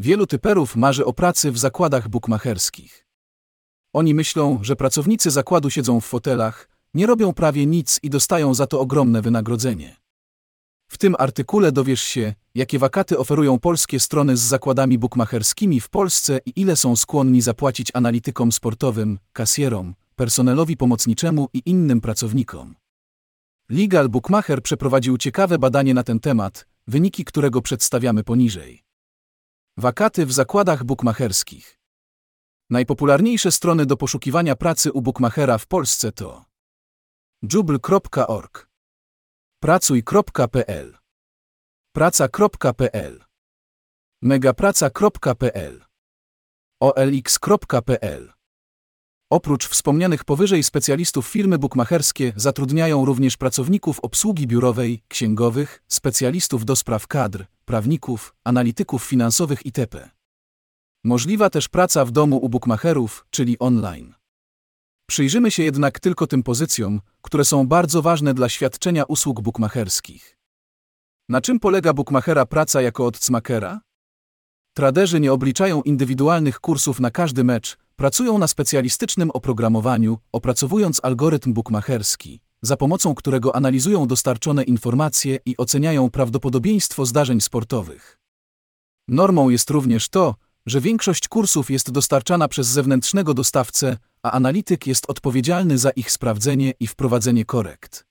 Wielu typerów marzy o pracy w zakładach bukmacherskich. Oni myślą, że pracownicy zakładu siedzą w fotelach, nie robią prawie nic i dostają za to ogromne wynagrodzenie. W tym artykule dowiesz się, jakie wakaty oferują polskie strony z zakładami bukmacherskimi w Polsce i ile są skłonni zapłacić analitykom sportowym, kasjerom, personelowi pomocniczemu i innym pracownikom. Legal Bookmacher przeprowadził ciekawe badanie na ten temat, wyniki którego przedstawiamy poniżej. Wakaty w zakładach bukmacherskich. Najpopularniejsze strony do poszukiwania pracy u bookmachera w Polsce to jubl.org, pracuj.pl, praca.pl, megapraca.pl, olx.pl. Oprócz wspomnianych powyżej specjalistów firmy bukmacherskie zatrudniają również pracowników obsługi biurowej, księgowych, specjalistów do spraw kadr, prawników, analityków finansowych itp. Możliwa też praca w domu u bukmacherów, czyli online. Przyjrzymy się jednak tylko tym pozycjom, które są bardzo ważne dla świadczenia usług bukmacherskich. Na czym polega bukmachera praca jako odcmakera? Traderzy nie obliczają indywidualnych kursów na każdy mecz, pracują na specjalistycznym oprogramowaniu, opracowując algorytm bukmacherski, za pomocą którego analizują dostarczone informacje i oceniają prawdopodobieństwo zdarzeń sportowych. Normą jest również to, że większość kursów jest dostarczana przez zewnętrznego dostawcę, a analityk jest odpowiedzialny za ich sprawdzenie i wprowadzenie korekt.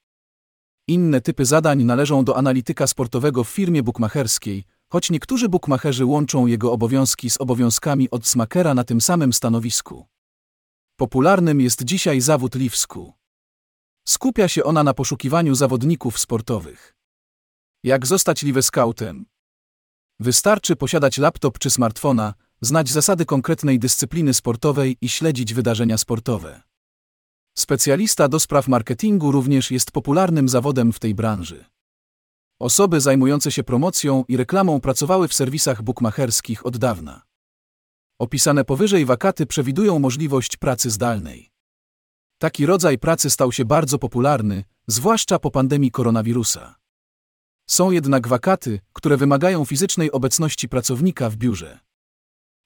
Inne typy zadań należą do analityka sportowego w firmie bukmacherskiej, choć niektórzy bukmacherzy łączą jego obowiązki z obowiązkami od smakera na tym samym stanowisku. Popularnym jest dzisiaj zawód liwsku. Skupia się ona na poszukiwaniu zawodników sportowych. Jak zostać live scoutem? Wystarczy posiadać laptop czy smartfona, znać zasady konkretnej dyscypliny sportowej i śledzić wydarzenia sportowe. Specjalista do spraw marketingu również jest popularnym zawodem w tej branży. Osoby zajmujące się promocją i reklamą pracowały w serwisach bukmacherskich od dawna. Opisane powyżej wakaty przewidują możliwość pracy zdalnej. Taki rodzaj pracy stał się bardzo popularny, zwłaszcza po pandemii koronawirusa. Są jednak wakaty, które wymagają fizycznej obecności pracownika w biurze.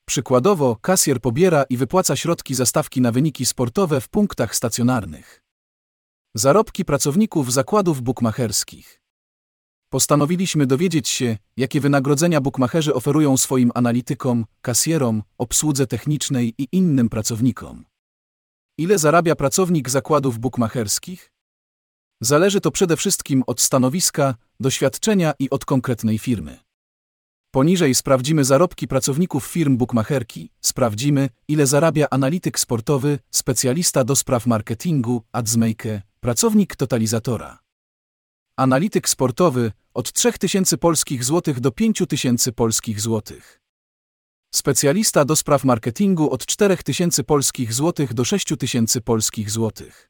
Przykładowo, kasjer pobiera i wypłaca środki za stawki na wyniki sportowe w punktach stacjonarnych. Zarobki pracowników zakładów bukmacherskich. Postanowiliśmy dowiedzieć się, jakie wynagrodzenia bukmacherzy oferują swoim analitykom, kasjerom, obsłudze technicznej i innym pracownikom. Ile zarabia pracownik zakładów bukmacherskich? Zależy to przede wszystkim od stanowiska, doświadczenia i od konkretnej firmy. Poniżej sprawdzimy zarobki pracowników firm bukmacherki, sprawdzimy, ile zarabia analityk sportowy, specjalista do spraw marketingu, adsmaker, pracownik totalizatora. Analityk sportowy od 3000 polskich złotych do 5000 polskich złotych. Specjalista do spraw marketingu od 4000 polskich złotych do 6000 polskich złotych.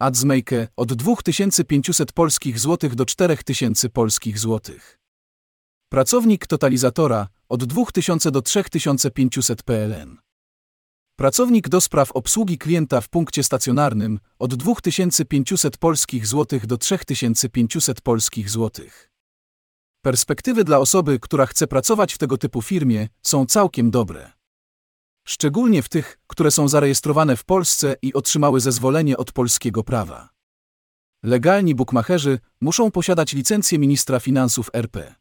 Adsmaker od 2500 polskich złotych do 4000 polskich złotych. Pracownik totalizatora od 2000 do 3500 PLN. Pracownik do spraw obsługi klienta w punkcie stacjonarnym od 2500 polskich złotych do 3500 polskich złotych. Perspektywy dla osoby, która chce pracować w tego typu firmie, są całkiem dobre. Szczególnie w tych, które są zarejestrowane w Polsce i otrzymały zezwolenie od polskiego prawa. Legalni bukmacherzy muszą posiadać licencję ministra finansów RP.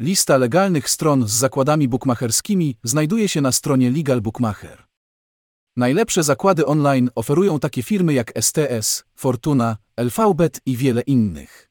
Lista legalnych stron z zakładami bukmacherskimi znajduje się na stronie Legal Bookmacher. Najlepsze zakłady online oferują takie firmy jak STS, Fortuna, LVBet i wiele innych.